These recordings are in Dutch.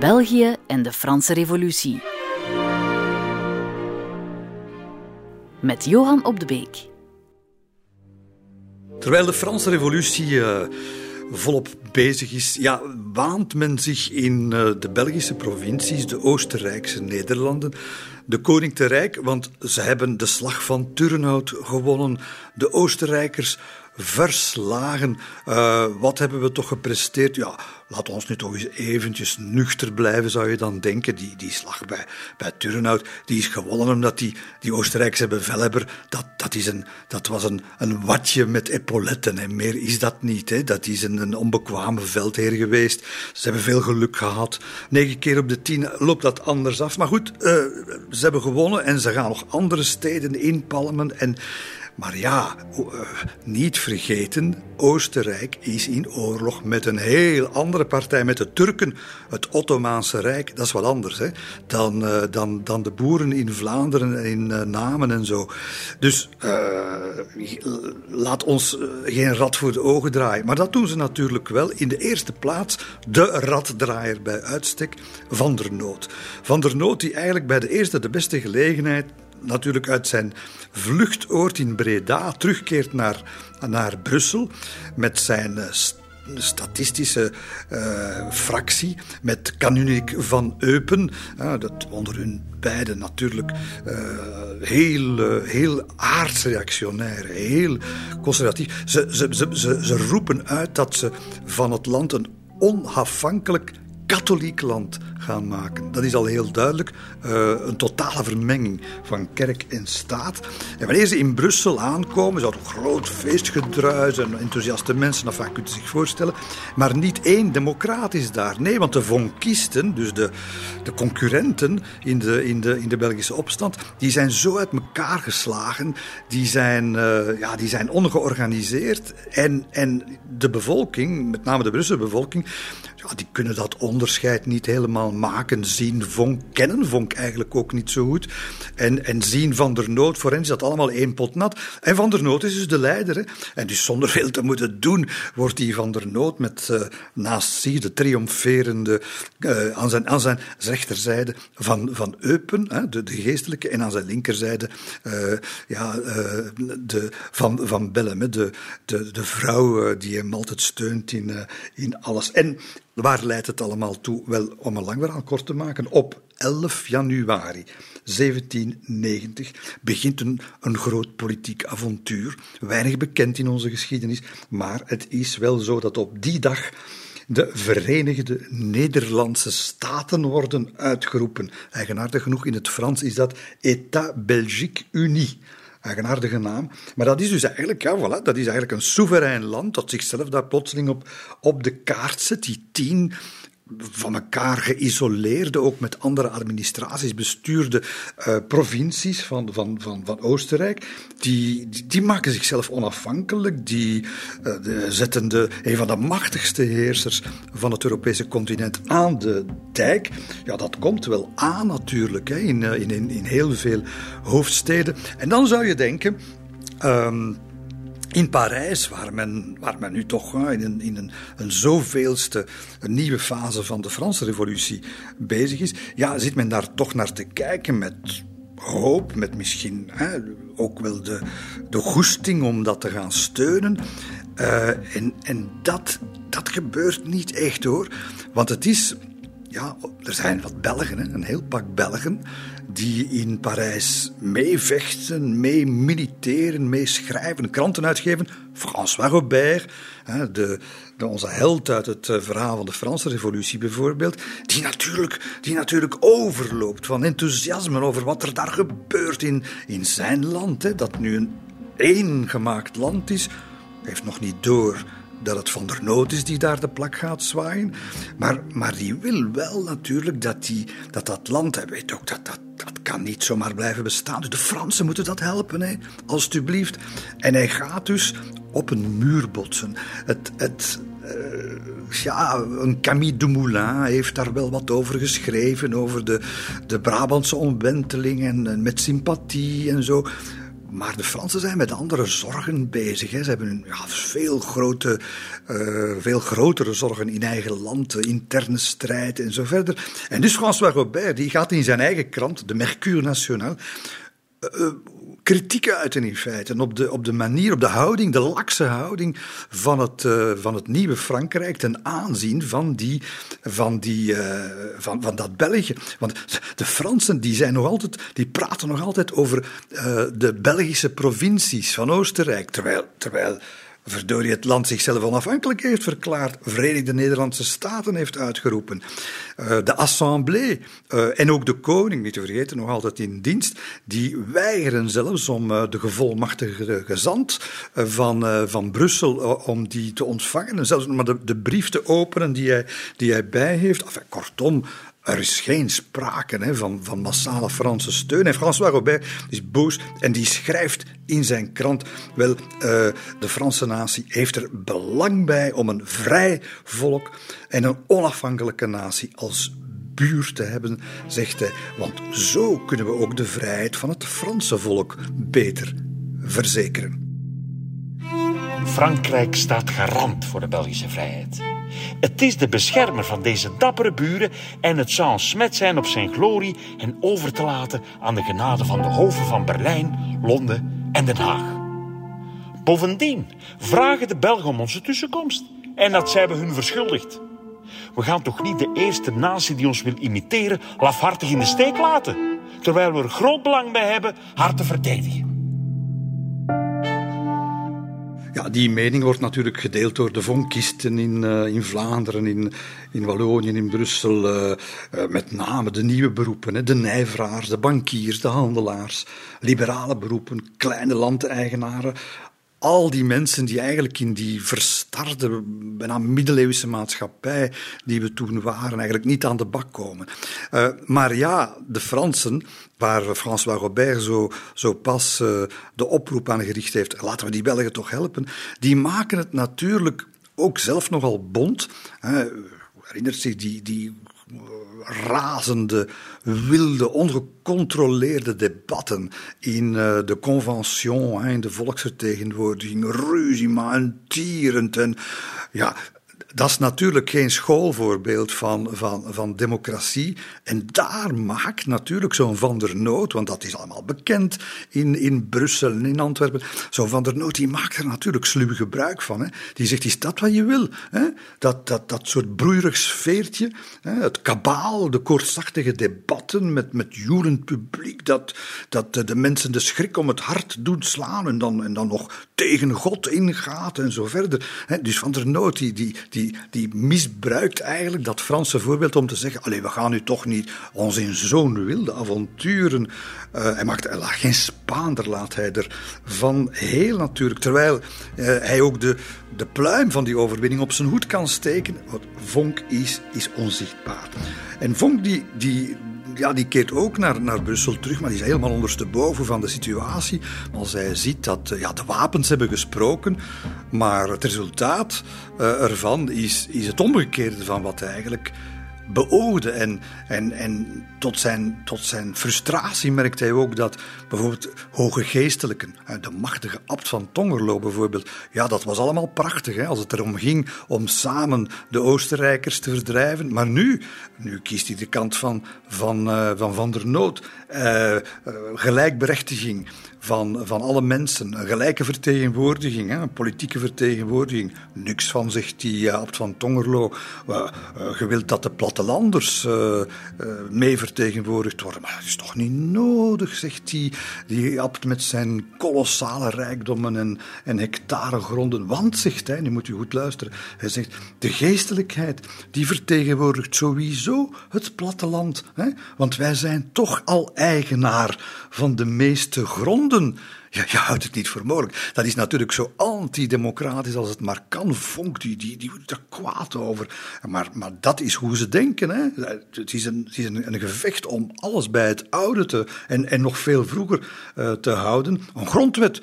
België en de Franse Revolutie. Met Johan op de Beek. Terwijl de Franse Revolutie uh, volop bezig is, ja, waant men zich in uh, de Belgische provincies, de Oostenrijkse Nederlanden, de koning te rijk, want ze hebben de slag van Turnhout gewonnen. De Oostenrijkers verslagen. Uh, wat hebben we toch gepresteerd? Ja, laat ons nu toch eens eventjes nuchter blijven, zou je dan denken. Die, die slag bij, bij Turnhout, die is gewonnen omdat die, die Oostenrijkse bevelhebber, dat, dat, is een, dat was een, een watje met epauletten en meer is dat niet. Hè. Dat is een, een onbekwame veldheer geweest. Ze hebben veel geluk gehad. Negen keer op de tien loopt dat anders af. Maar goed, uh, ze hebben gewonnen en ze gaan nog andere steden inpalmen en maar ja, eh, niet vergeten, Oostenrijk is in oorlog met een heel andere partij, met de Turken. Het Ottomaanse Rijk, dat is wat anders hè, dan, uh, dan, dan de boeren in Vlaanderen en in uh, Namen en zo. Dus laat ons geen rat voor de ogen draaien. Maar dat doen ze natuurlijk wel. In de eerste plaats de raddraaier bij uitstek, Van der Noot. Van der Noot die eigenlijk bij de eerste de beste gelegenheid natuurlijk uit zijn vluchtoord in Breda terugkeert naar, naar Brussel met zijn uh, statistische uh, fractie met Kanunik van Eupen. Uh, dat onder hun beiden natuurlijk heel, heel aardsreactionair, heel conservatief. Ze, ze, ze, ze, ze roepen uit dat ze van het land een onafhankelijk katholiek land gaan maken. Dat is al heel duidelijk. Uh, een totale vermenging van kerk en staat. En wanneer ze in Brussel aankomen, zou het een groot feestgedruis en enthousiaste mensen, enfin, kunt u zich voorstellen. Maar niet één democraat is daar. Nee, want de vonkisten, dus de, de concurrenten in de, in, de, in de Belgische opstand, die zijn zo uit elkaar geslagen. Die zijn, uh, ja, die zijn ongeorganiseerd. En, en de bevolking, met name de Brusselse bevolking, ja, die kunnen dat onderscheid niet helemaal maken. Zien Vonk kennen Vonk eigenlijk ook niet zo goed. En, en zien Van der Noot, voor hen is dat allemaal één pot nat. En Van der Noot is dus de leider. En dus zonder veel te moeten doen, wordt die Van der Noot met uh, naast zich de triomferende uh, aan, zijn, aan zijn rechterzijde van, van Eupen, hè, de, de geestelijke, en aan zijn linkerzijde uh, ja, de, van, van Bellem, de, de, de vrouw die hem altijd steunt in, in alles. En Waar leidt het allemaal toe? Wel, om een lang verhaal kort te maken, op 11 januari 1790 begint een, een groot politiek avontuur. Weinig bekend in onze geschiedenis, maar het is wel zo dat op die dag de Verenigde Nederlandse Staten worden uitgeroepen. Eigenaardig genoeg in het Frans is dat État Belgique Unie eigenaardige naam. Maar dat is dus eigenlijk, ja, voilà, dat is eigenlijk een soeverein land dat zichzelf daar plotseling op, op de kaart zet. Die tien van elkaar geïsoleerde, ook met andere administraties bestuurde uh, provincies van, van, van, van Oostenrijk, die, die, maken zichzelf onafhankelijk, die uh, de, zetten de, een van de machtigste heersers van het Europese continent aan de dijk. Ja, dat komt wel aan natuurlijk hè, in, uh, in, in, heel veel hoofdsteden. En dan zou je denken. Um, in Parijs, waar men, waar men nu toch in, een, in een, een zoveelste nieuwe fase van de Franse Revolutie bezig is, ja, zit men daar toch naar te kijken met hoop, met misschien hè, ook wel de, de goesting om dat te gaan steunen. Uh, en en dat, dat gebeurt niet echt hoor. Want het is, ja, er zijn wat Belgen, een heel pak Belgen, die in Parijs meevechten, mee militeren, mee schrijven, kranten uitgeven. François Robert, de, de, onze held uit het eh, verhaal van de Franse Revolutie bijvoorbeeld, die natuurlijk, die natuurlijk overloopt van enthousiasme over wat er daar gebeurt in, in zijn land. Dat nu een eengemaakt land is, heeft nog niet door dat het Van der Noot is die daar de plak gaat zwaaien. Maar, maar die wil wel natuurlijk dat die, dat, dat land, hij weet ook dat dat, dat kan niet zomaar blijven bestaan. Dus de Fransen moeten dat helpen, hè, alstublieft. En hij gaat dus op een muur botsen. Het, het, uh, ja, een Camille Dumoulin heeft daar wel wat over geschreven, over de, de Brabantse omwenteling en, en met sympathie en zo. Maar de Fransen zijn met andere zorgen bezig. Hè. Ze hebben ja, veel, grote, uh, veel grotere zorgen in eigen land, interne strijd en zo verder. En dus François Robert die gaat in zijn eigen krant, de Mercure National, uh, kritiek uiten in feite op de, op de manier, op de houding, de lakse houding van het, uh, van het nieuwe Frankrijk ten aanzien van, die, van, die, uh, van, van dat België. Want de Fransen die zijn nog altijd, die praten nog altijd over uh, de Belgische provincies van Oostenrijk, terwijl, terwijl verdorie het land zichzelf onafhankelijk heeft verklaard, Verenigde Nederlandse Staten heeft uitgeroepen, uh, de Assemblée uh, en ook de koning, niet te vergeten, nog altijd in dienst, die weigeren zelfs om uh, de gevolmachtigde gezant van, van Brussel om die te ontvangen. En zelfs maar de, de brief te openen die hij, die hij bij heeft. Enfin, kortom, er is geen sprake hè, van, van massale Franse steun. En François Robert is boos en die schrijft in zijn krant: Wel, uh, de Franse natie heeft er belang bij om een vrij volk en een onafhankelijke natie als buur te hebben, zegt hij. Want zo kunnen we ook de vrijheid van het Franse volk beter verzekeren. Frankrijk staat garant voor de Belgische vrijheid. Het is de beschermer van deze dappere buren en het zou een smet zijn op zijn glorie hen over te laten aan de genade van de hoven van Berlijn, Londen en Den Haag. Bovendien vragen de Belgen om onze tussenkomst en dat zijn we hun verschuldigd. We gaan toch niet de eerste natie die ons wil imiteren lafhartig in de steek laten, terwijl we er groot belang bij hebben haar te verdedigen. Die mening wordt natuurlijk gedeeld door de vonkisten in, uh, in Vlaanderen, in, in Wallonië, in Brussel. Uh, uh, met name de nieuwe beroepen, hè, de nijveraars, de bankiers, de handelaars, liberale beroepen, kleine landeigenaren al die mensen die eigenlijk in die verstarde, bijna middeleeuwse maatschappij die we toen waren, eigenlijk niet aan de bak komen. Uh, maar ja, de Fransen, waar François Robert zo, zo pas uh, de oproep aan gericht heeft, laten we die Belgen toch helpen, die maken het natuurlijk ook zelf nogal bond. Uh, herinnert zich die, die razende, wilde, ongecontroleerde debatten in uh, de convention, in de volksvertegenwoordiging, ruzie, en tierend. En, ja, dat is natuurlijk geen schoolvoorbeeld van, van, van democratie. En daar maakt natuurlijk zo'n Van der Noot, want dat is allemaal bekend in, in Brussel en in Antwerpen. Zo'n Van der Noot die maakt er natuurlijk sluw gebruik van. Hè. Die zegt: Is dat wat je wil? Hè? Dat, dat, dat soort broeierig sfeertje, hè? het kabaal, de kortslachtige debatten met, met joelend publiek, dat, dat de mensen de schrik om het hart doet slaan en dan, en dan nog tegen God ingaat en zo verder. Hè? Dus Van der Noot die, die die, die misbruikt eigenlijk dat Franse voorbeeld om te zeggen: Allee, we gaan nu toch niet ons in zo'n wilde avonturen. Uh, hij maakt geen Spaander, laat hij er van heel natuurlijk. Terwijl uh, hij ook de, de pluim van die overwinning op zijn hoed kan steken. Want Vonk is, is onzichtbaar. En Vonk die, die, ja, die keert ook naar, naar Brussel terug, maar die is helemaal ondersteboven van de situatie. Als hij ziet dat ja, de wapens hebben gesproken, maar het resultaat uh, ervan is, is het omgekeerde van wat eigenlijk beoogde. En, en, en tot, zijn, tot zijn frustratie merkte hij ook dat bijvoorbeeld hoge geestelijken, de machtige abt van Tongerlo bijvoorbeeld, ja, dat was allemaal prachtig hè, als het erom ging om samen de Oostenrijkers te verdrijven. Maar nu, nu kiest hij de kant van Van, uh, van, van der Nood, uh, uh, gelijkberechtiging van, van alle mensen, een gelijke vertegenwoordiging, een politieke vertegenwoordiging. Niks van, zegt die abt van Tongerlo. je wilt dat de plattelanders mee vertegenwoordigd worden. Maar dat is toch niet nodig, zegt hij. Die abt met zijn kolossale rijkdommen en, en hectaregronden. Want, zegt hij, nu moet u goed luisteren. Hij zegt, de geestelijkheid, die vertegenwoordigt sowieso het platteland. Hè? Want wij zijn toch al eigenaar van de meeste gronden. Ja, je houdt het niet voor mogelijk. Dat is natuurlijk zo antidemocratisch als het maar kan. Vonk, die, die, die er kwaad over. Maar, maar dat is hoe ze denken. Hè. Het is, een, het is een, een gevecht om alles bij het oude te, en, en nog veel vroeger uh, te houden. Een grondwet,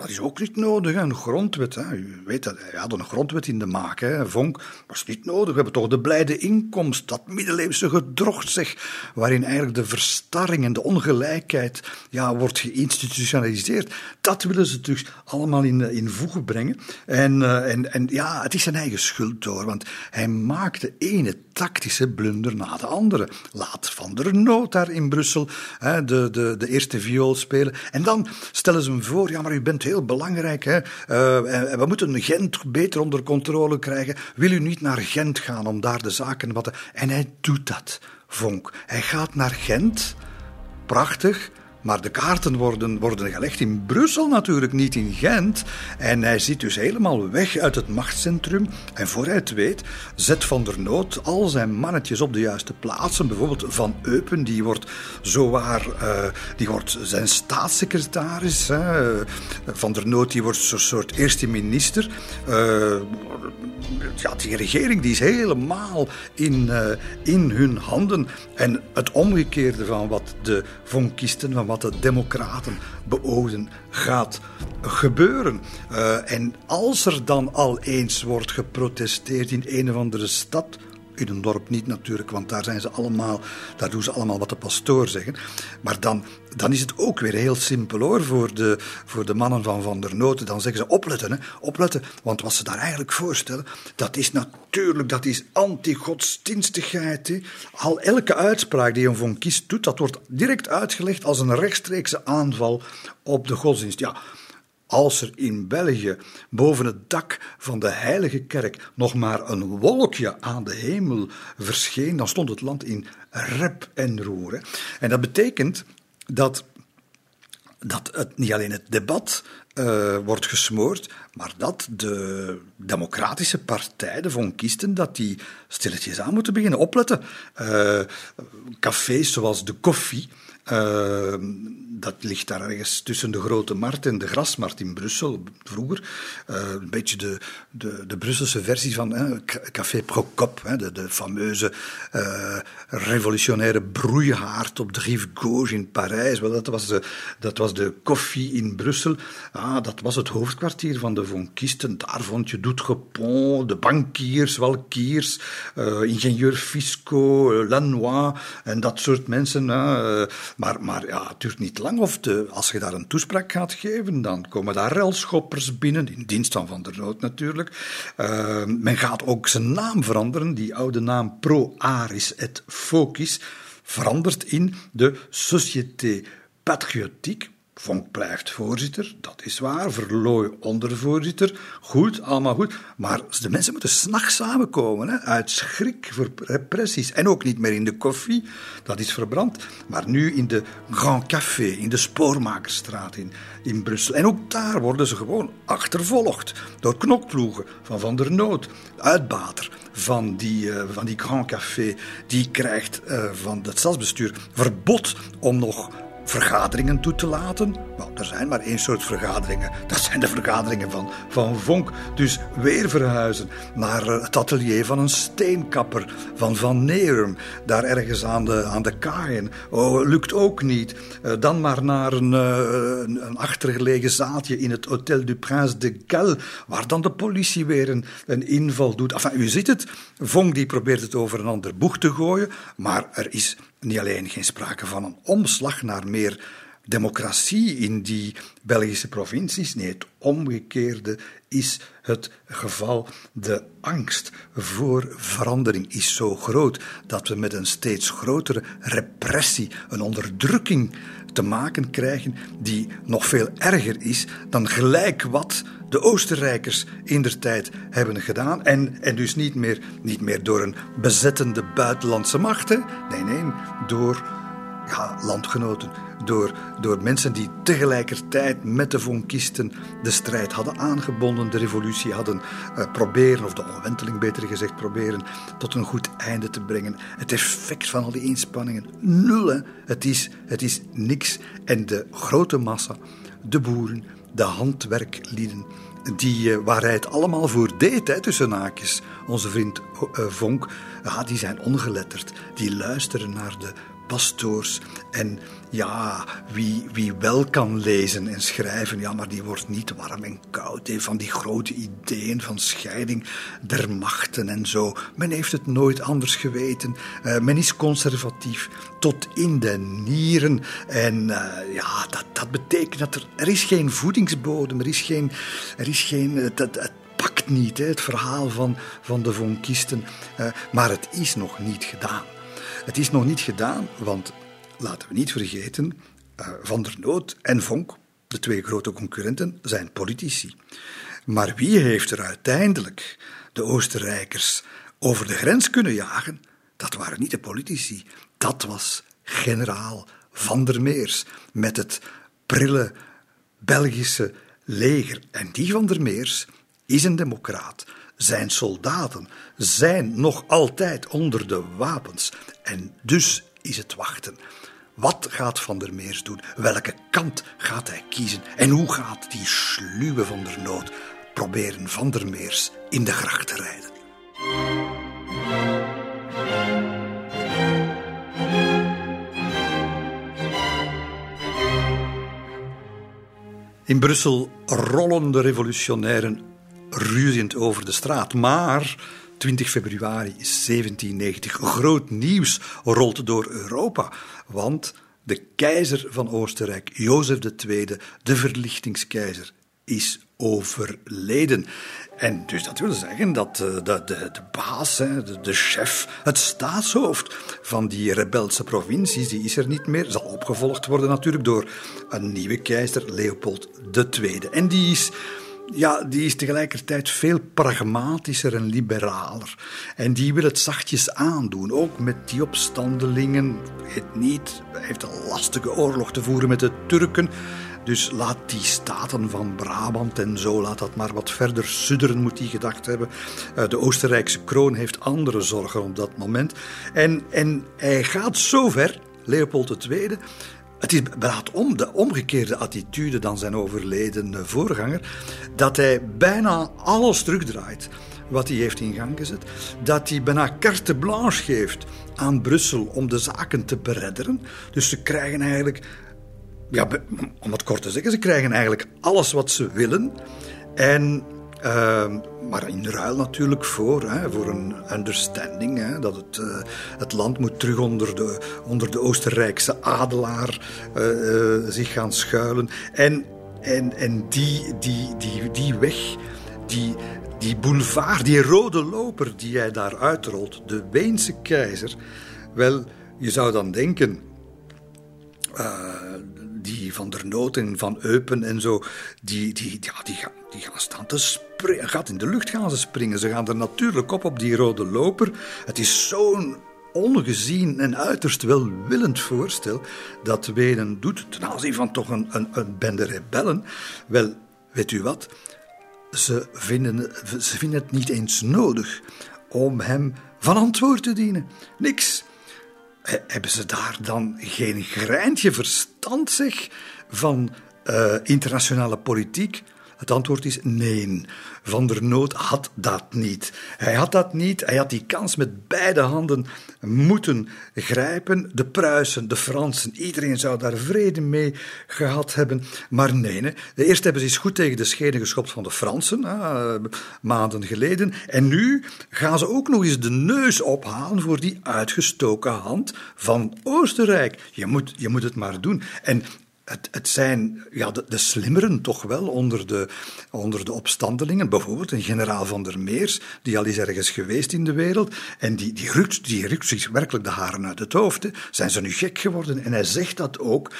dat is ook niet nodig, een grondwet. Hè. U weet dat, hij had een grondwet in de maak, hè. Vonk. was niet nodig. We hebben toch de blijde inkomst, dat middeleeuwse gedrocht, zeg, waarin eigenlijk de verstarring en de ongelijkheid ja, wordt geïnstitutionaliseerd. Dat willen ze dus allemaal in, in voegen brengen. En, uh, en, en ja, het is zijn eigen schuld door, want hij maakte ene tactische blunder na de andere. Laat Van der Noot daar in Brussel hè, de, de, de eerste viool spelen. En dan stellen ze hem voor, ja, maar u bent heel belangrijk. Hè. Uh, we moeten Gent beter onder controle krijgen. Wil u niet naar Gent gaan om daar de zaken wat te... En hij doet dat, Vonk. Hij gaat naar Gent. Prachtig. Maar de kaarten worden, worden gelegd in Brussel natuurlijk, niet in Gent. En hij zit dus helemaal weg uit het machtscentrum. En voor hij het weet, zet Van der Noot al zijn mannetjes op de juiste plaatsen. Bijvoorbeeld Van Eupen, die wordt zowaar uh, die wordt zijn staatssecretaris. Van der Noot die wordt zo'n soort eerste minister. Uh, ja, die regering die is helemaal in, uh, in hun handen. En het omgekeerde van wat de vonkisten, van wat de democraten beoogden, gaat gebeuren. Uh, en als er dan al eens wordt geprotesteerd in een of andere stad, in een dorp niet natuurlijk, want daar zijn ze allemaal, daar doen ze allemaal wat de pastoor zeggen. Maar dan, dan is het ook weer heel simpel hoor, voor de, voor de mannen van Van der Noten. Dan zeggen ze opletten, hè, opletten. Want wat ze daar eigenlijk voorstellen, dat is natuurlijk, dat is anti-godsdienstigheid. Al elke uitspraak die een von Kies doet, dat wordt direct uitgelegd als een rechtstreekse aanval op de godsdienst. Ja, als er in België boven het dak van de heilige kerk nog maar een wolkje aan de hemel verscheen, dan stond het land in rep en roer. En dat betekent dat, dat het, niet alleen het debat uh, wordt gesmoord, maar dat de democratische partij, de Vonkisten, dat die stilletjes aan moeten beginnen opletten. Uh, cafés zoals de koffie uh, dat ligt daar ergens tussen de Grote Markt en de Grasmarkt in Brussel, vroeger. Uh, een beetje de, de, de Brusselse versie van hè, Café Procop, hè, de, de fameuze uh, revolutionaire broeihaard op de Rive Gauche in Parijs. Wel, dat, was de, dat was de koffie in Brussel. Ah, dat was het hoofdkwartier van de Vonkisten. Daar vond je Doutgepont, de bankiers, Walkiers, ingenieur Fisco, Lanois en dat soort mensen. Maar, maar ja, het duurt niet lang. Of de, als je daar een toespraak gaat geven, dan komen daar relschoppers binnen, in dienst van Van der Noot natuurlijk. Uh, men gaat ook zijn naam veranderen. Die oude naam Pro Aris et Focus verandert in de Société Patriotique Vonk blijft voorzitter, dat is waar. Verlooy ondervoorzitter, goed, allemaal goed. Maar de mensen moeten s'nachts samenkomen, hè, uit schrik voor repressies. En ook niet meer in de koffie, dat is verbrand. Maar nu in de Grand Café, in de Spoormakerstraat in, in Brussel. En ook daar worden ze gewoon achtervolgd door knokploegen van Van der Noot. Uitbater van die, uh, van die Grand Café, die krijgt uh, van het stadsbestuur verbod om nog vergaderingen toe te laten. Nou, er zijn maar één soort vergaderingen. Dat zijn de vergaderingen van, van Vonk. Dus weer verhuizen naar eh, het atelier van een steenkapper van Van Nerum. Daar ergens aan de, aan de kaaien. Oh, lukt ook niet. Uh, dan maar naar een, uh, een achtergelegen zaaltje in het Hotel du Prince de Gal. Waar dan de politie weer een, een inval doet. Enfin, u ziet het. Vonk die probeert het over een ander boeg te gooien. Maar er is niet alleen geen sprake van een omslag naar meer democratie in die Belgische provincies. Nee, het omgekeerde is het geval. De angst voor verandering is zo groot dat we met een steeds grotere repressie, een onderdrukking te maken krijgen die nog veel erger is dan gelijk wat de Oostenrijkers in der tijd hebben gedaan. En, en dus niet meer, niet meer door een bezettende buitenlandse machten. Nee, nee, door ja, landgenoten. Door, door mensen die tegelijkertijd met de vonkisten de strijd hadden aangebonden, de revolutie hadden uh, proberen, of de omwenteling beter gezegd, proberen tot een goed einde te brengen. Het effect van al die inspanningen, nul. Het, is, het is niks. En de grote massa, de boeren, de handwerklieden, die, uh, waar hij het allemaal voor deed, hè, tussen haakjes. Onze vriend uh, Vonk, ja, die zijn ongeletterd. Die luisteren naar de pastoors. En ja, wie, wie wel kan lezen en schrijven, ja, maar die wordt niet warm en koud. Van die grote ideeën van scheiding der machten en zo. Men heeft het nooit anders geweten. Uh, men is conservatief tot in de nieren. En uh, ja, dat, dat betekent dat er, er is geen voedingsbodem, er is geen. Er is geen het pakt niet, het verhaal van, van de vonkisten. Uh, maar het is nog niet gedaan. Het is nog niet gedaan, want laten we niet vergeten, uh, Van der Noot en Vonk, de twee grote concurrenten, zijn politici. Maar wie heeft er uiteindelijk de Oostenrijkers over de grens kunnen jagen? Dat waren niet de politici. Dat was generaal Van der Meers met het prille Belgische leger. En die Van der Meers is een democraat. Zijn soldaten zijn nog altijd onder de wapens. En dus is het wachten. Wat gaat Van der Meers doen? Welke kant gaat hij kiezen? En hoe gaat die sluwe Van der Nood proberen Van der Meers in de gracht te rijden? In Brussel rollen de revolutionairen ruziend over de straat, maar 20 februari 1790. Groot nieuws rolt door Europa, want de keizer van Oostenrijk, Jozef II, de verlichtingskeizer, is overleden. En dus dat wil zeggen dat de, de, de baas, de, de chef, het staatshoofd van die rebelse provincies, die is er niet meer. Zal opgevolgd worden natuurlijk door een nieuwe keizer, Leopold II. En die is ja, die is tegelijkertijd veel pragmatischer en liberaler. En die wil het zachtjes aandoen, ook met die opstandelingen. Het niet, hij heeft een lastige oorlog te voeren met de Turken. Dus laat die staten van Brabant en zo, laat dat maar wat verder sudderen, moet hij gedacht hebben. Eh, de Oostenrijkse kroon heeft andere zorgen op dat moment. En, en hij gaat zo ver, Leopold II, het is om de omgekeerde attitude dan zijn overleden voorganger, dat hij bijna alles terugdraait wat hij heeft in gang gezet. Dat hij bijna carte blanche geeft aan Brussel om de zaken te beredderen. Dus ze krijgen eigenlijk, ja, om het kort te zeggen, ze krijgen eigenlijk alles wat ze willen. En uh, maar in ruil natuurlijk voor, hè, voor een understanding. Hè, dat het, uh, het land moet terug onder de, onder de Oostenrijkse adelaar uh, uh, zich gaan schuilen. En, en, en die, die, die, die weg, die, die boulevard, die rode loper die hij daar uitrolt, de Weense keizer. Wel, je zou dan denken die van der Noot en van Eupen en zo, die, die, ja, die, gaan, die gaan staan te in de lucht gaan ze springen. Ze gaan er natuurlijk op op die rode loper. Het is zo'n ongezien en uiterst welwillend voorstel dat Wenen doet ten aanzien van toch een, een, een bende rebellen. Wel, weet u wat? Ze vinden, ze vinden het niet eens nodig om hem van antwoord te dienen. Niks hebben ze daar dan geen greintje verstand zeg, van uh, internationale politiek? Het antwoord is nee. Van der Noot had dat niet. Hij had dat niet. Hij had die kans met beide handen moeten grijpen. De Pruisen, de Fransen, iedereen zou daar vrede mee gehad hebben. Maar nee, nee. eerst hebben ze eens goed tegen de schenen geschopt van de Fransen, uh, maanden geleden. En nu gaan ze ook nog eens de neus ophalen voor die uitgestoken hand van Oostenrijk. Je moet, je moet het maar doen. En het, het zijn ja, de, slimmeren toch wel onder de, onder de opstandelingen. Bijvoorbeeld een generaal van der Meers, die al is ergens geweest in de wereld. En die, die, rukt, die rukt zich werkelijk de haren uit het hoofd. Hè. Zijn ze nu gek geworden? En hij zegt dat ook.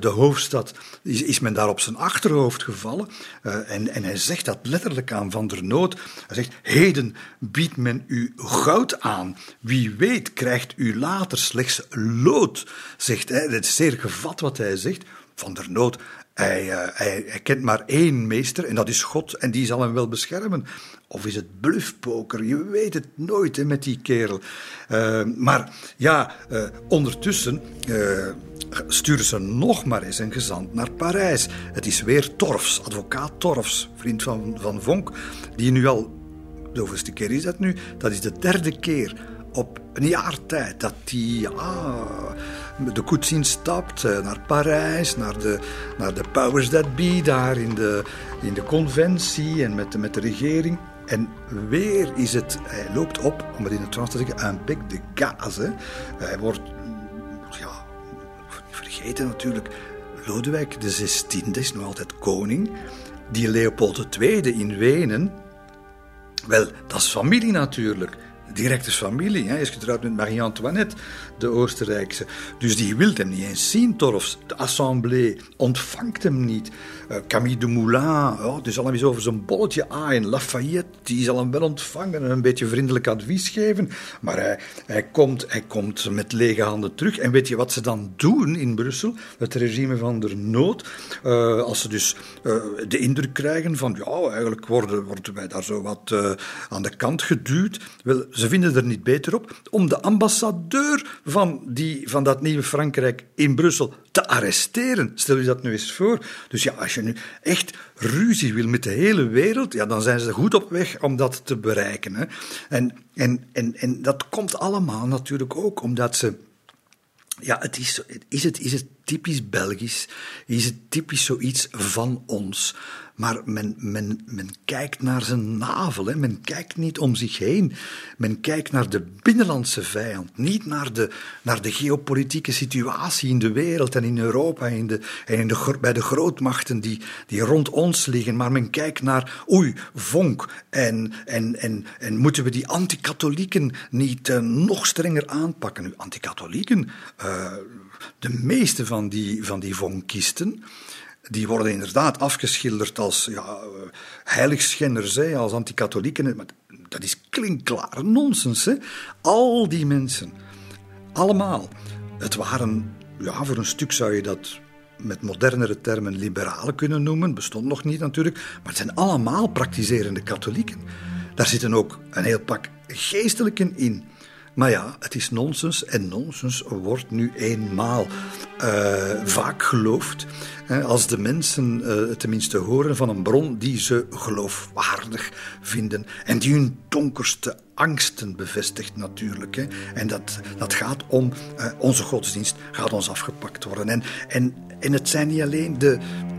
de hoofdstad is, is men daar op zijn achterhoofd gevallen. Uh, en, en hij zegt dat letterlijk aan Van der Noot. Hij zegt, heden biedt men u goud aan. Wie weet krijgt u later slechts lood, zegt hij. Het is zeer gevat wat hij zegt. Van der Nood, hij, uh, hij, hij, kent maar één meester en dat is God en die zal hem wel beschermen. Of is het bluffpoker? Je weet het nooit met die kerel. Uh, maar ja, uh, ondertussen sturen ze nog maar eens een gezant naar Parijs. Het is weer Torfs, advocaat Torfs, vriend van, van Vonk, die nu al, de hoeveelste keer is dat nu? Dat is de derde keer op een jaar tijd dat hij ja, de koets instapt eh, naar Parijs, naar de, naar de powers that be daar in de, in de conventie en met de, met de regering. En weer is het, hij loopt op, om het in het Frans te zeggen, een bec de gaz. Hè. Hij wordt, ja, vergeten natuurlijk, Lodewijk XVI is nog altijd koning. Die Leopold II in Wenen, wel, dat is familie natuurlijk directe familie. Hij is getrouwd met Marie-Antoinette, de Oostenrijkse. Dus die wil hem niet eens zien, Torfs. De assemblée ontvangt hem niet. Uh, Camille de Moulin, oh, die zal hem eens over zijn bolletje aaien. Lafayette, die zal hem wel ontvangen en een beetje vriendelijk advies geven. Maar hij, hij, komt, hij komt met lege handen terug. En weet je wat ze dan doen in Brussel? Het regime van der nood. Uh, als ze dus uh, de indruk krijgen van, ja, eigenlijk worden, worden wij daar zo wat aan de kant geduwd. Wel, ze vinden er niet beter op om de ambassadeur van, die, van dat nieuwe Frankrijk in Brussel te arresteren. Stel je dat nu eens voor. Dus ja, als je nu echt ruzie wil met de hele wereld, ja, dan zijn ze goed op weg om dat te bereiken. Hè. En, en, en, en dat komt allemaal natuurlijk ook omdat ze. Ja, het is, is, het, is het typisch Belgisch? Is het typisch zoiets van ons? Maar men, kijkt naar zijn navel, hè. men kijkt niet om zich heen. Men kijkt naar de binnenlandse vijand, niet naar de, naar de geopolitieke situatie in de wereld en in Europa en, in de, en in de, bij de grootmachten die, die rond ons liggen. Maar men kijkt naar, oei, vonk, en, en, en, en moeten we die anti-katholieken niet uh, nog strenger aanpakken? Nu, anti-katholieken, uh, de meeste van die, van die vonkisten die worden inderdaad afgeschilderd als ja, heiligschenners, hè, als anti-katholieken. Maar dat is klinkklare nonsens. Hè. Al die mensen, allemaal. Het waren, ja, voor een stuk zou je dat met modernere termen liberalen kunnen noemen. Bestond nog niet natuurlijk. Maar het zijn allemaal praktiserende katholieken. Daar zitten ook een heel pak geestelijken in. Maar ja, het is nonsens en nonsens wordt nu eenmaal uh, vaak geloofd. als de mensen uh, tenminste horen van een bron die ze geloofwaardig vinden en die hun donkerste angsten bevestigt natuurlijk. Hè. En dat, dat gaat om uh, onze godsdienst, gaat ons afgepakt worden. En, en, en het zijn niet alleen de,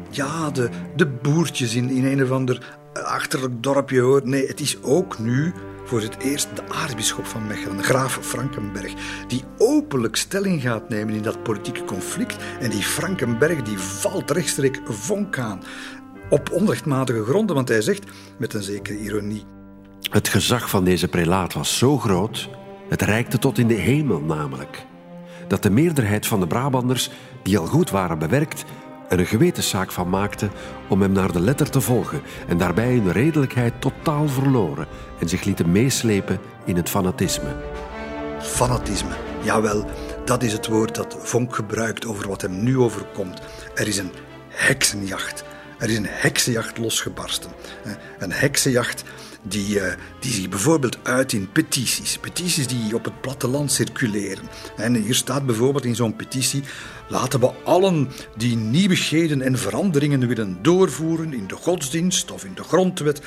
ja, de, de boertjes in, in een of ander achterlijk dorpje hoor. Nee, het is ook nu voor het eerst de aartsbisschop van Mechelen, graaf Frankenberg, die openlijk stelling gaat nemen in dat politieke conflict. En die Frankenberg die valt rechtstreeks vonk aan. Op onrechtmatige gronden, want hij zegt met een zekere ironie. Het gezag van deze prelaat was zo groot, het reikte tot in de hemel namelijk, dat de meerderheid van de Brabanders, die al goed waren bewerkt, er een gewetenszaak van maakte om hem naar de letter te volgen en daarbij hun redelijkheid totaal verloren en zich lieten meeslepen in het fanatisme. Fanatisme, jawel, dat is het woord dat Vonk gebruikt over wat hem nu overkomt. Er is een heksenjacht. Er is een heksenjacht losgebarsten. Een heksenjacht die, uh, die zich bijvoorbeeld uit in petities. Petities die op het platteland circuleren. En hier staat bijvoorbeeld in zo'n petitie: laten we allen die nieuwigheden en veranderingen willen doorvoeren in de godsdienst of in de grondwet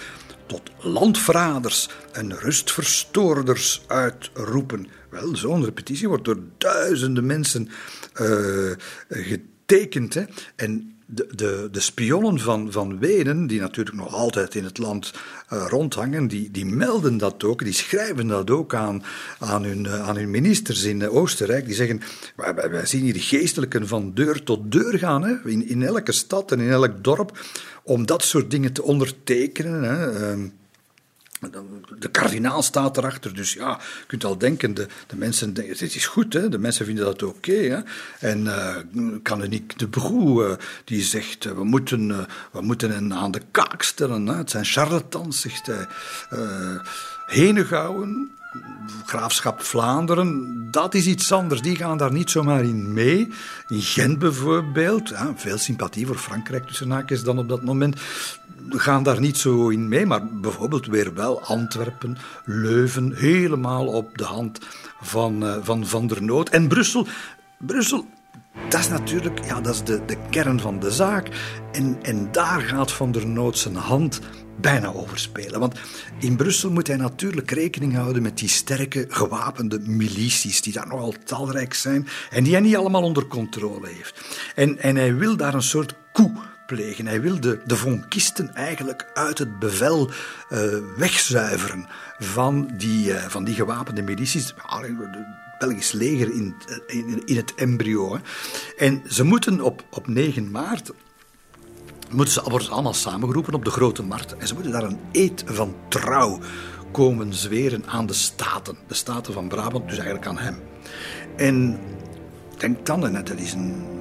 tot landverraders en rustverstoorders uitroepen. Wel, zo'n repetitie wordt door duizenden mensen uh, getekend. Hè? En de, de, spionnen van, van Wenen, die natuurlijk nog altijd in het land uh, rondhangen, die, die melden dat ook, die schrijven dat ook aan, aan, hun, uh, aan hun ministers in Oostenrijk. Die zeggen, wij, zien hier de geestelijken van deur tot deur gaan, hè, in, in elke stad en in elk dorp, om dat soort dingen te ondertekenen. Hè. De kardinaal staat erachter, dus ja, je kunt al denken, de, de mensen denken, dit is goed, hè? de mensen vinden dat oké. Okay, en uh, Kanoniek de Broe, uh, die zegt, uh, we, moeten, we moeten hen aan de kaak stellen, hè? het zijn charlatans, zegt hij. Henegouwen, graafschap Vlaanderen, dat is iets anders. Die gaan daar niet zomaar in mee. In Gent bijvoorbeeld, veel sympathie voor Frankrijk tussen haakjes dan op dat moment, gaan daar niet zo in mee. Maar bijvoorbeeld weer wel Antwerpen, Leuven, helemaal op de hand van uh, Van, van der Noot. En Brussel, Brussel dat is natuurlijk ja, dat is de, de kern van de zaak. En, en daar gaat Van der Noot zijn hand bijna overspelen. Want in Brussel moet hij natuurlijk rekening houden met die sterke gewapende milities die daar nogal talrijk zijn en die hij niet allemaal onder controle heeft. En, en hij wil daar een soort coup plegen. Hij wil de, vonkisten eigenlijk uit het bevel uh, wegzuiveren van die, uh, van die gewapende milities. Belgisch leger in, in, het embryo. En ze moeten op, op 9 maart moeten ze allemaal samengeroepen op de grote markt. En ze moeten daar een eed van trouw komen zweren aan de staten. De staten van Brabant, dus eigenlijk aan hem. En denk dan, en dat is een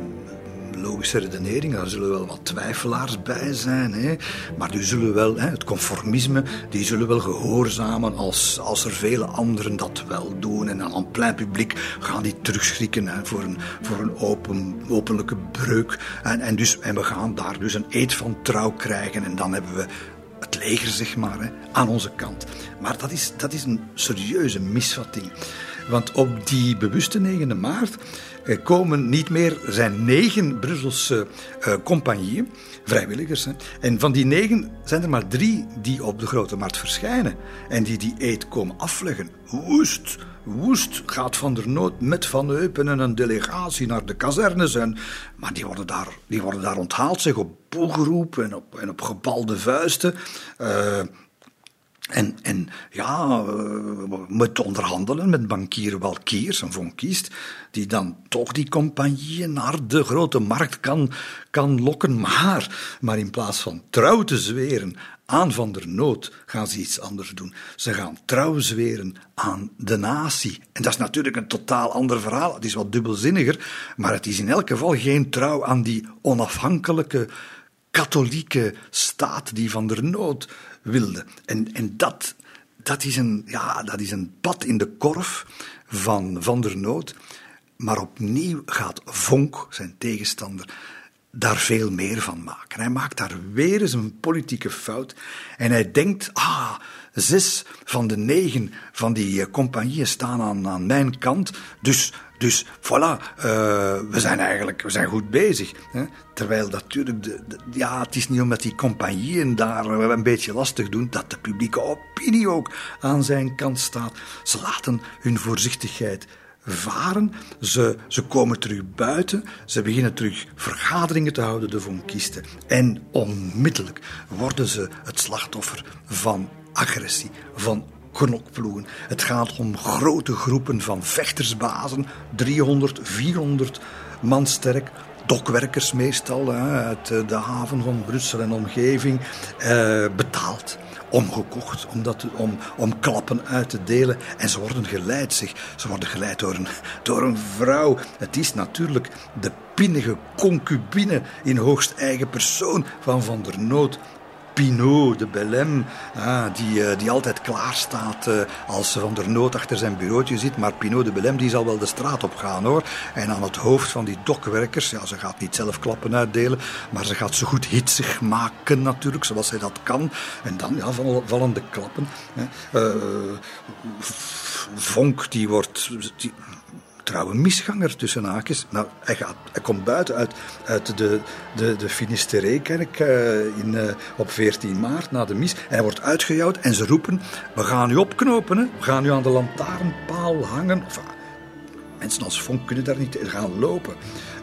logische redenering. Daar zullen wel wat twijfelaars bij zijn. Hè? Maar die zullen wel, hè, het conformisme, die zullen wel gehoorzamen als, als er vele anderen dat wel doen. En aan het plein publiek gaan die terugschrikken hè, voor een, voor een open, openlijke breuk. En, en, dus, en we gaan daar dus een eed van trouw krijgen. En dan hebben we het leger, zeg maar, hè, aan onze kant. Maar dat is, dat is een serieuze misvatting. Want op die bewuste 9 maart eh, komen niet meer, er zijn negen Brusselse uh, compagnieën, vrijwilligers. En van die negen zijn er maar drie die op de Grote Markt verschijnen. En die die eet komen afleggen. Woest, woest gaat Van der Noot met Van Eupen en een delegatie naar de kazernes. En, maar die worden, daar, die worden daar onthaald, zich op boegeroep en op, en op gebalde vuisten. Uh, en, en ja, moet onderhandelen met bankier Walkiers, een vonkiest, die dan toch die compagnieën naar de grote markt kan, kan lokken. Maar, maar in plaats van trouw te zweren aan Van der Nood, gaan ze iets anders doen. Ze gaan trouw zweren aan de natie. En dat is natuurlijk een totaal ander verhaal. Het is wat dubbelzinniger, maar het is in elk geval geen trouw aan die onafhankelijke katholieke staat die Van der Nood wilde. En, en dat, dat, is een, ja, dat is een pad in de korf van Van der Noot. Maar opnieuw gaat Vonk, zijn tegenstander, daar veel meer van maken. Hij maakt daar weer eens een politieke fout. En hij denkt, ah, zes van de negen van die uh, compagnieën staan aan, aan mijn kant. Dus, dus voilà, uh, we zijn eigenlijk we zijn goed bezig. Hè? Terwijl natuurlijk, de, ja, het is niet omdat die compagnieën daar een beetje lastig doen, dat de publieke opinie ook aan zijn kant staat. Ze laten hun voorzichtigheid varen. Ze, ze komen terug buiten. Ze beginnen terug vergaderingen te houden, de vonkisten. En onmiddellijk worden ze het slachtoffer van agressie, van knokploegen. Het gaat om grote groepen van vechtersbazen, 300, 400 man sterk. Dokwerkers meestal uit de haven van Brussel en omgeving, eh, betaald omgekocht om, dat, om, om klappen uit te delen. En ze worden geleid, zeg. Ze worden geleid door een, door een vrouw. Het is natuurlijk de pinnige concubine in hoogst eigen persoon van Van der Noot. Pinot de Bellem, ah, die, uh, die altijd klaar staat uh, als Van der Noot achter zijn bureautje zit. Maar Pinot de Bellem die zal wel de straat op gaan hoor. En aan het hoofd van die dokwerkers, ja, ze gaat niet zelf klappen uitdelen, maar ze gaat ze goed hitsig maken natuurlijk, zoals zij dat kan. En dan ja, vallen de klappen. Uh, Vonk die wordt. Trouwe misganger tussen haakjes. Nou, hij, gaat, komt buiten uit, de, de, de Finisterre-kerk uh, in, uh, op 14 maart na de mis. En hij wordt uitgejouwd en ze roepen: We gaan u opknopen, we gaan u aan de lantaarnpaal hangen. Mensen als Vonk kunnen daar niet gaan lopen.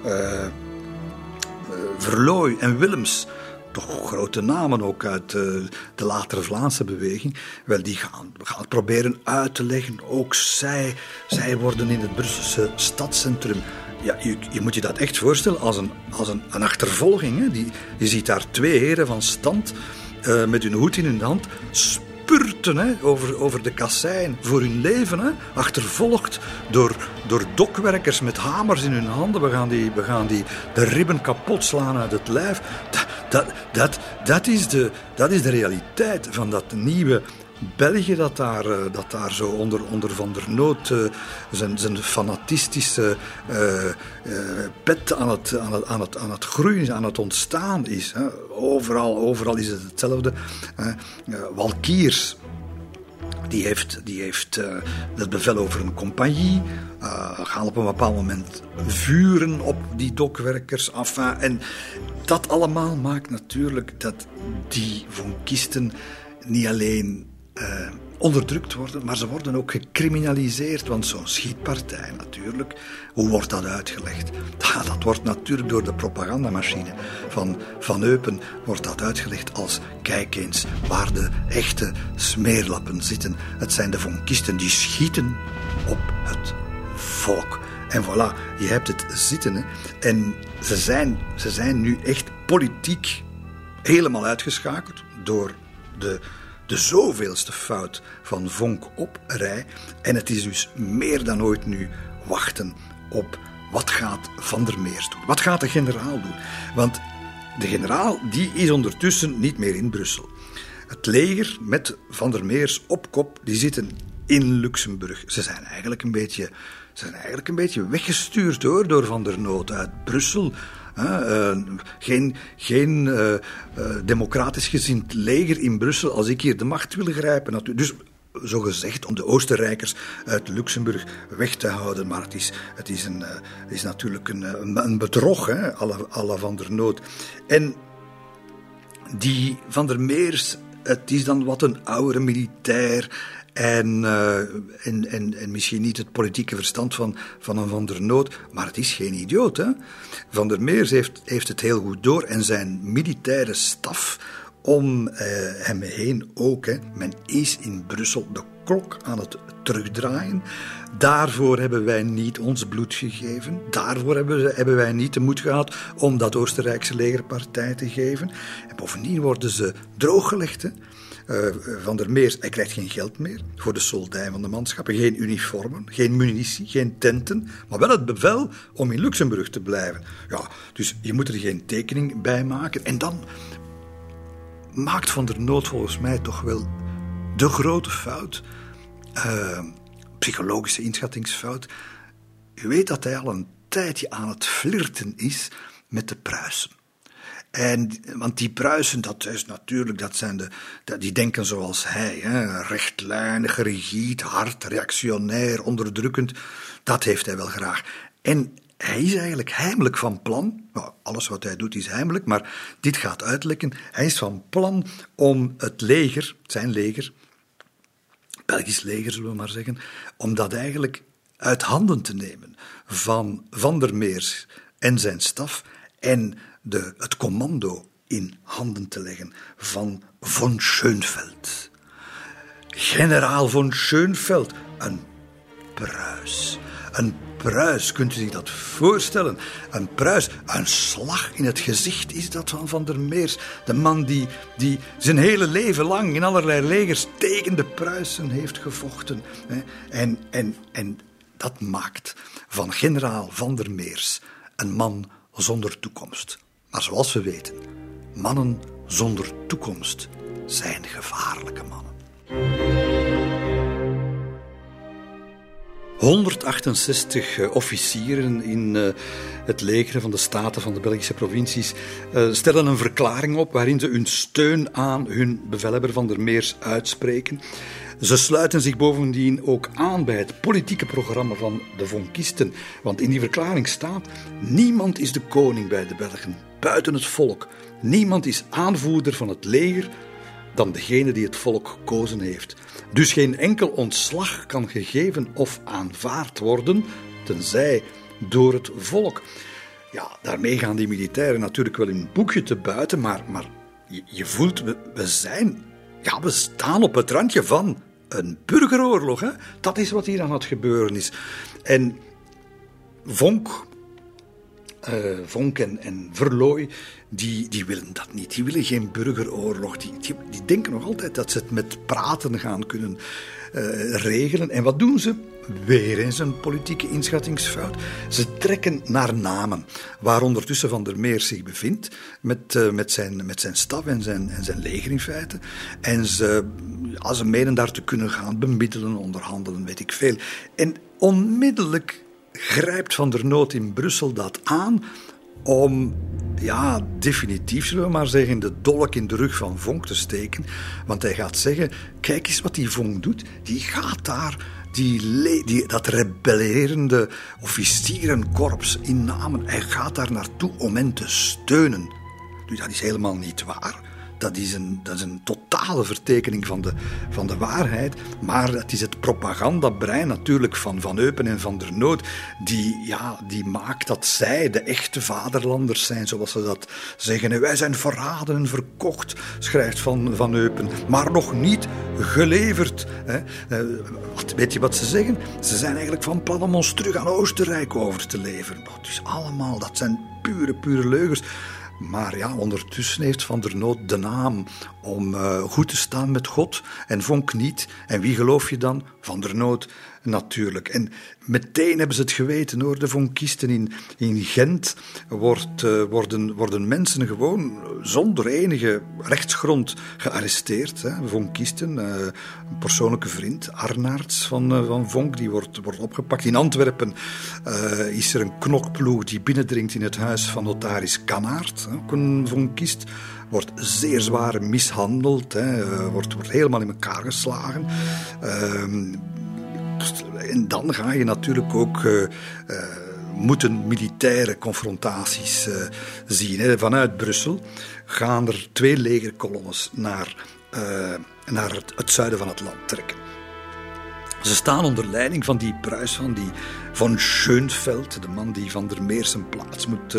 Uh, Verlooy en Willems toch grote namen ook uit uh, de latere Vlaamse beweging. Wel, die gaan, gaan proberen uit te leggen. Ook zij, zij worden in het Brusselse stadscentrum. Ja, je, je moet je dat echt voorstellen als een, als een, een achtervolging. Hè? Die, je ziet daar twee heren van stand uh, met hun hoed in hun hand spurten hè, over, over de kassein voor hun leven. Hè, achtervolgd door, door dokwerkers met hamers in hun handen. We gaan, die, we gaan die, de ribben kapot slaan uit het lijf. Dat, dat, dat, dat, is, de, dat is de realiteit van dat nieuwe België dat daar, eh, dat daar zo onder, onder Van der Noot uh, zijn, zijn fanatistische uh, pet aan het, aan, het, aan, het, aan het groeien, aan het ontstaan is. Overal, overal is het hetzelfde. Walkiers, die heeft, die heeft uh, het bevel over een compagnie. Gaan op een bepaald moment vuren op die dokwerkers af. En dat allemaal maakt natuurlijk dat die vonkisten niet alleen uh, onderdrukt worden, maar ze worden ook gecriminaliseerd. Want zo'n schietpartij natuurlijk, hoe wordt dat uitgelegd? Dat wordt natuurlijk door de propagandamachine van Van Eupen wordt dat uitgelegd als kijk eens waar de echte smeerlappen zitten. Het zijn de vonkisten die schieten op het volk. En voilà, je hebt het zitten. En ze zijn, ze zijn nu echt politiek helemaal uitgeschakeld door de de zoveelste fout van Vonk op rij. En het is dus meer dan ooit nu wachten op wat gaat Van der Meers doen. Wat gaat de generaal doen? Want de generaal die is ondertussen niet meer in Brussel. Het leger met Van der Meers op kop, die zitten in Luxemburg. Ze zijn eigenlijk een beetje, ze zijn eigenlijk een beetje weggestuurd hoor, door Van der Noot uit Brussel uh, geen geen uh, democratisch gezind leger in Brussel als ik hier de macht wil grijpen. Dus zo gezegd om de Oostenrijkers uit Luxemburg weg te houden. Maar het is, het is, een, is natuurlijk een, een bedrog, hè, alle Van der Noot. En die Van der Meers, het is dan wat een oudere militair. En, uh, en, en, en, misschien niet het politieke verstand van, van een Van der Noot, maar het is geen idioot. Hè? Van der Meers heeft, heeft het heel goed door en zijn militaire staf om uh, hem heen ook. Hè. Men is in Brussel de klok aan het terugdraaien. Daarvoor hebben wij niet ons bloed gegeven. Daarvoor hebben, hebben wij niet de moed gehad om dat Oostenrijkse legerpartij te geven. En bovendien worden ze drooggelegd. Uh, van der Meers, hij krijgt geen geld meer voor de soldij van de manschappen. Geen uniformen, geen munitie, geen tenten. Maar wel het bevel om in Luxemburg te blijven. Ja, dus je moet er geen tekening bij maken. En dan maakt Van der Noot volgens mij toch wel de grote fout. Uh, psychologische inschattingsfout. U weet dat hij al een tijdje aan het flirten is met de Pruisen. En, want die Pruisen, dat is natuurlijk, dat zijn de, die denken zoals hij. Hè, rechtlijnig, rigide, hard, reactionair, onderdrukkend. Dat heeft hij wel graag. En hij is eigenlijk heimelijk van plan. Nou, alles wat hij doet is heimelijk, maar dit gaat uitlekken. Hij is van plan om het leger, zijn leger, Belgisch leger zullen we maar zeggen, om dat eigenlijk uit handen te nemen van Van der Meers en zijn staf en de, het commando in handen te leggen van von Schönveld. Generaal von Schönveld, een pruis. Een pruis, kunt u zich dat voorstellen? Een pruis, een slag in het gezicht is dat van Van der Meers. De man die, die zijn hele leven lang in allerlei legers tegen de Pruisen heeft gevochten. En, en, en dat maakt van generaal Van der Meers een man zonder toekomst. Maar zoals we weten, mannen zonder toekomst zijn gevaarlijke mannen. 168 eh, officieren in uh, het leger van de Staten van de Belgische provincies uh, stellen een verklaring op waarin ze hun steun aan hun bevelhebber van der Meers uitspreken. Ze sluiten zich bovendien ook aan bij het politieke programma van de Vonkisten. Want in die verklaring staat: niemand is de koning bij de Belgen, buiten het volk. Niemand is aanvoerder van het leger dan degene die het volk gekozen heeft. Dus geen enkel ontslag kan gegeven of aanvaard worden, tenzij door het volk. Ja, daarmee gaan die militairen natuurlijk wel een boekje te buiten, maar, maar je, voelt, we, we zijn, ja, we staan op het randje van een burgeroorlog. Hè? Dat is wat hier aan het gebeuren is. En Vonk, uh, Vonk en, Verlooy, die, die willen dat niet. Die willen geen burgeroorlog. Die, die, denken nog altijd dat ze het met praten gaan kunnen uh, regelen. En wat doen ze? Weer eens een politieke inschattingsfout. Ze trekken naar namen, waar ondertussen Van der Meer zich bevindt, met, uh, met, zijn, met zijn staf en zijn, en zijn leger in feite. En ze, als ze menen daar te kunnen gaan bemiddelen, onderhandelen, weet ik veel. En onmiddellijk grijpt Van der Noot in Brussel dat aan om ja, definitief zullen we maar zeggen, de dolk in de rug van Vonk te steken. Want hij gaat zeggen, kijk eens wat die Vonk doet. Die gaat daar die, dat rebellerende officierenkorps innamen. Hij gaat daar naartoe om hen te steunen. Nu, dat is helemaal niet waar dat is een, dat is een totale vertekening van de, van de waarheid. Maar het is het propagandabrein natuurlijk van Van Eupen en Van der Noot die, ja, die maakt dat zij de echte vaderlanders zijn, zoals ze dat zeggen. En wij zijn verraden en verkocht, schrijft Van, van Eupen, maar nog niet geleverd. Hè. Eh, weet je wat ze zeggen? Ze zijn eigenlijk van plan om ons terug aan Oostenrijk over te leveren. Dat is allemaal, dat zijn pure, pure leugens. Maar ja, ondertussen heeft Van der Noot de naam om uh, goed te staan met God en Vonk niet. En wie geloof je dan? Van der Noot natuurlijk. En meteen hebben ze het geweten hoor. De vonkisten in, in Gent wordt, uh, worden, worden mensen gewoon zonder enige rechtsgrond gearresteerd. Hè. Vonkisten, uh, een persoonlijke vriend, Arnaerts van, uh, van Vonk, die wordt, wordt opgepakt. In Antwerpen is er een knokploeg die binnendringt in het huis van notaris Kanaert, ook een vonkist wordt zeer zwaar mishandeld, hè, wordt, wordt helemaal in elkaar geslagen. Uh, en dan ga je natuurlijk ook uh, uh, moeten militaire confrontaties uh, zien. Hè. Vanuit Brussel gaan er twee legerkolonnes naar, naar het, zuiden van het land trekken. Ze staan onder leiding van die Pruis van die von Schönveld, de man die Van der Meers zijn plaats moet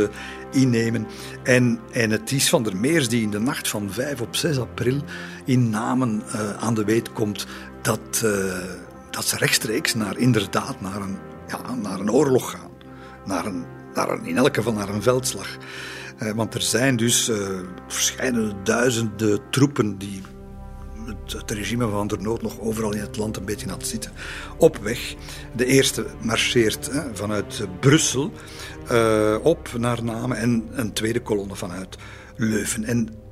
innemen. En, en het is Van der Meers die in de nacht van 5 op 6 april in Namen aan de weet komt dat dat ze rechtstreeks naar, inderdaad, naar een, ja, naar een oorlog gaan. Naar een, naar een, in elk geval naar een veldslag. Eh, want er zijn dus uh, verschillende duizenden troepen die het, het, regime van der Nood nog overal in het land een beetje had zitten. Op weg. De eerste marcheert vanuit Brussel uh, op naar Namen en een tweede kolonne vanuit Leuven. En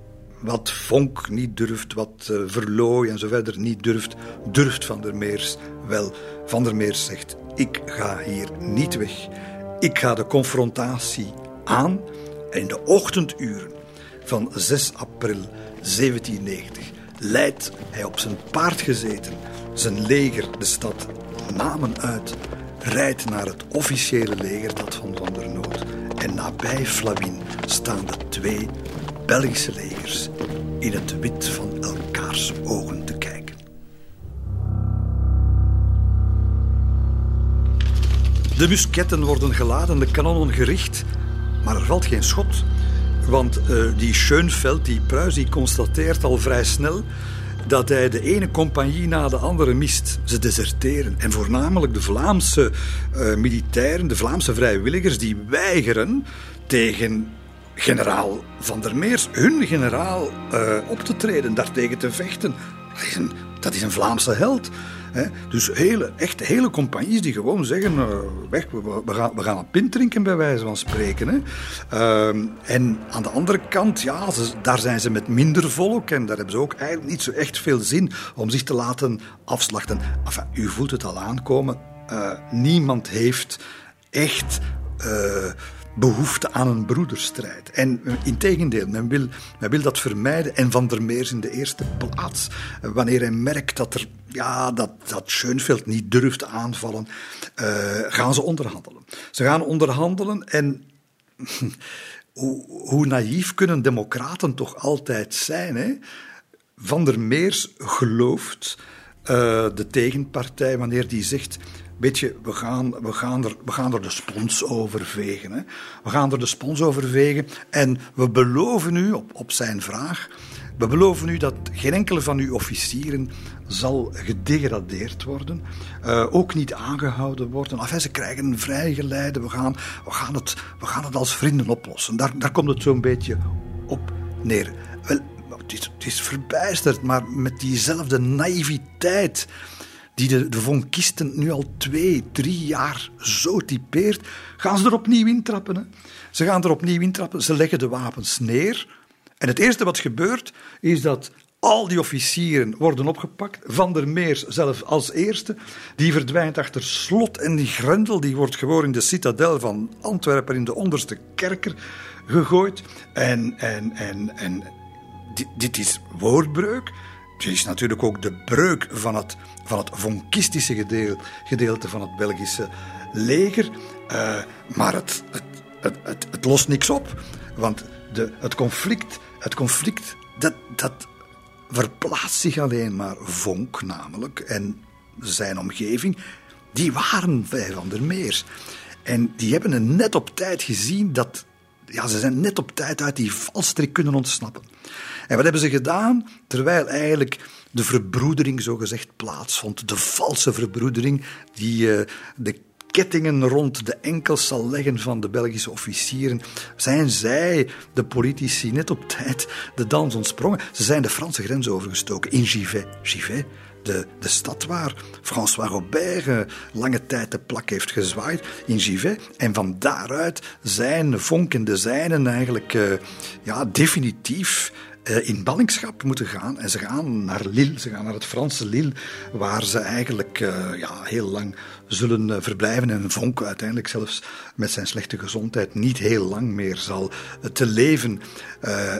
wat Vonk niet durft, wat uh, Verlooy en zo verder niet durft, durft Van der Meers wel. Van der Meers zegt: Ik ga hier niet weg. Ik ga de confrontatie aan. En in de ochtenduren van 6 april 1790 leidt hij op zijn paard gezeten, zijn leger de stad Namen uit, rijdt naar het officiële leger, dat van Van der Noot. En nabij Flavin staan de twee Belgische legers in het wit van elkaars ogen te kijken. De musketten worden geladen, de kanonnen gericht, maar er valt geen schot. Want uh, die Schönveld, die Pruis, die constateert al vrij snel dat hij de ene compagnie na de andere mist. Ze deserteren. En voornamelijk de Vlaamse uh, militairen, de Vlaamse vrijwilligers, die weigeren tegen generaal Van der Meers, hun generaal, uh, op te treden, daartegen te vechten. Dat is een, Vlaamse held. Hè? Dus hele, echt hele compagnies die gewoon zeggen: weg, we, we, gaan, we gaan een pint drinken, bij wijze van spreken. Hè? Uh, en aan de andere kant, ja, daar zijn ze met minder volk en daar hebben ze ook eigenlijk niet zo echt veel zin om zich te laten afslachten. U voelt het al aankomen: uh, niemand heeft echt behoefte aan een broederstrijd. En uh, integendeel, men wil, men wil dat vermijden. En Van der Meers in de eerste plaats, uh, wanneer hij merkt dat, er, ja, dat, dat Schoenveld niet durft aanvallen, uh, gaan ze onderhandelen. Ze gaan onderhandelen en... hoe, hoe naïef kunnen democraten toch altijd zijn? Hè? Van der Meers gelooft de tegenpartij wanneer die zegt we gaan, we gaan, er, we gaan er de spons over vegen. Hè. We gaan er de spons over vegen en we beloven u, op, op zijn vraag, we beloven u dat geen enkele van uw officieren zal gedegradeerd worden, uh, ook niet aangehouden worden. Enfin, ze krijgen een vrijgeleide, we gaan, we, gaan het, we gaan het als vrienden oplossen. Daar, daar komt het zo'n beetje op neer. Wel, het is, het is verbijsterd, maar met diezelfde naïviteit die de, vonkisten nu al twee, drie jaar zo typeert, gaan ze er opnieuw intrappen. Hè? Ze gaan er opnieuw intrappen, ze leggen de wapens neer. En het eerste wat gebeurt, is dat Al die officieren worden opgepakt. Van der Meers zelf als eerste. Die verdwijnt achter slot en die grendel. Die wordt gewoon in de citadel van Antwerpen in de onderste kerker gegooid. En, en, en, en dit, dit is woordbreuk. Het is natuurlijk ook de breuk van het, van het vonkistische gedeelte, van het Belgische leger. Uh, maar het, het, het, het, lost niks op. Want de, het conflict, het conflict dat, dat verplaatst zich alleen maar Vonk namelijk en zijn omgeving. Die waren Van der. En die hebben het net op tijd gezien dat... Ja, ze zijn net op tijd uit die valstrik kunnen ontsnappen. En wat hebben ze gedaan? Terwijl eigenlijk de verbroedering zogezegd plaatsvond. De valse verbroedering die uh, de kettingen rond de enkels zal leggen van de Belgische officieren, zijn zij, de politici, net op tijd de dans ontsprongen. Ze zijn de Franse grens overgestoken in Givet. Givet, de, de stad waar François Robert eh, lange tijd de plak heeft gezwaaid, in Givet. En van daaruit zijn Vonk en de zijnen eigenlijk uh, ja, definitief in ballingschap moeten gaan. En ze gaan naar Lille, ze gaan naar het Franse Lille, waar ze eigenlijk uh, ja, heel lang zullen uh, verblijven. En Vonk uiteindelijk zelfs met zijn slechte gezondheid niet heel lang meer zal te leven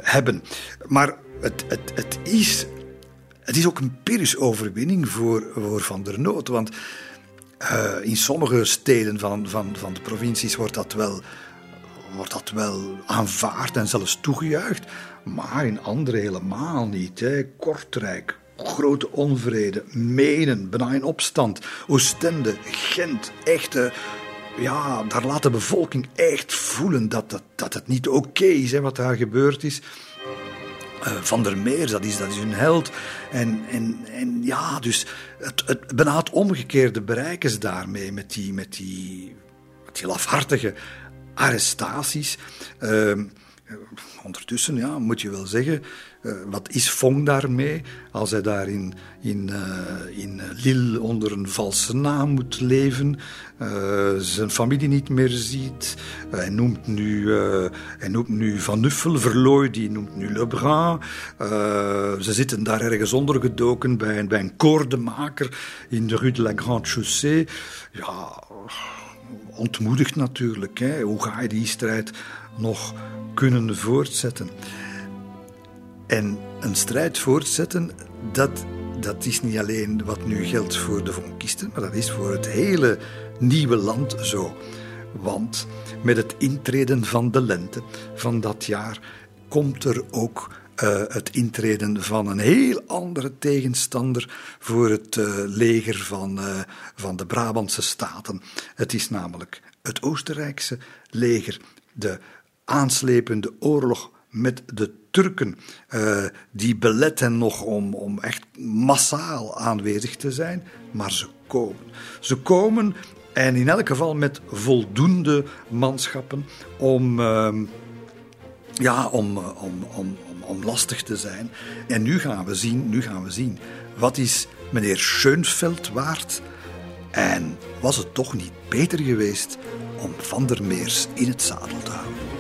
hebben. Maar het, het, het, is, het is ook een Pyrrhus-overwinning voor, voor Van der Noot. Want in sommige steden van, van, van de provincies wordt dat wel wordt dat wel aanvaard en zelfs toegejuicht. Maar in andere helemaal niet. Hè. Kortrijk, grote onvrede, Menen, bijna in opstand, Oostende, Gent, echte... Ja, daar laat de bevolking echt voelen dat, dat, dat het niet oké is hè, wat daar gebeurd is. Uh, Van der Meers, dat is, dat is hun held. En, en, en ja, dus het, het, bijna het omgekeerde bereiken ze daarmee met die, met die, met die lafhartige arrestaties. Uh, ondertussen ja, moet je wel zeggen, uh, wat is Fong daarmee? Als hij daar in, in, uh, in Lille onder een valse naam moet leven, uh, zijn familie niet meer ziet. hij, noemt nu, hij noemt nu Van Nuffel, Verlooy, die noemt nu Lebrun. ze zitten daar ergens ondergedoken bij, bij een koordemaker in de Rue de la Grande Chaussée. Ja ontmoedigt natuurlijk. Hè. Hoe ga je die strijd nog kunnen voortzetten? En een strijd voortzetten, dat, dat is niet alleen wat nu geldt voor de vonkisten, maar dat is voor het hele nieuwe land zo. Want met het intreden van de lente van dat jaar komt er ook uh, het intreden van een heel andere tegenstander voor het uh, leger van, uh, van de Brabantse Staten. Het is namelijk het Oostenrijkse leger, de aanslepende oorlog met de Turken, die beletten nog om, om echt massaal aanwezig te zijn, maar ze komen. Ze komen en in elk geval met voldoende manschappen om, ja, om, om, om, om lastig te zijn. En nu gaan we zien, nu gaan we zien. Wat is meneer Schoenveld waard? En was het toch niet beter geweest om Van der Meers in het zadel te houden?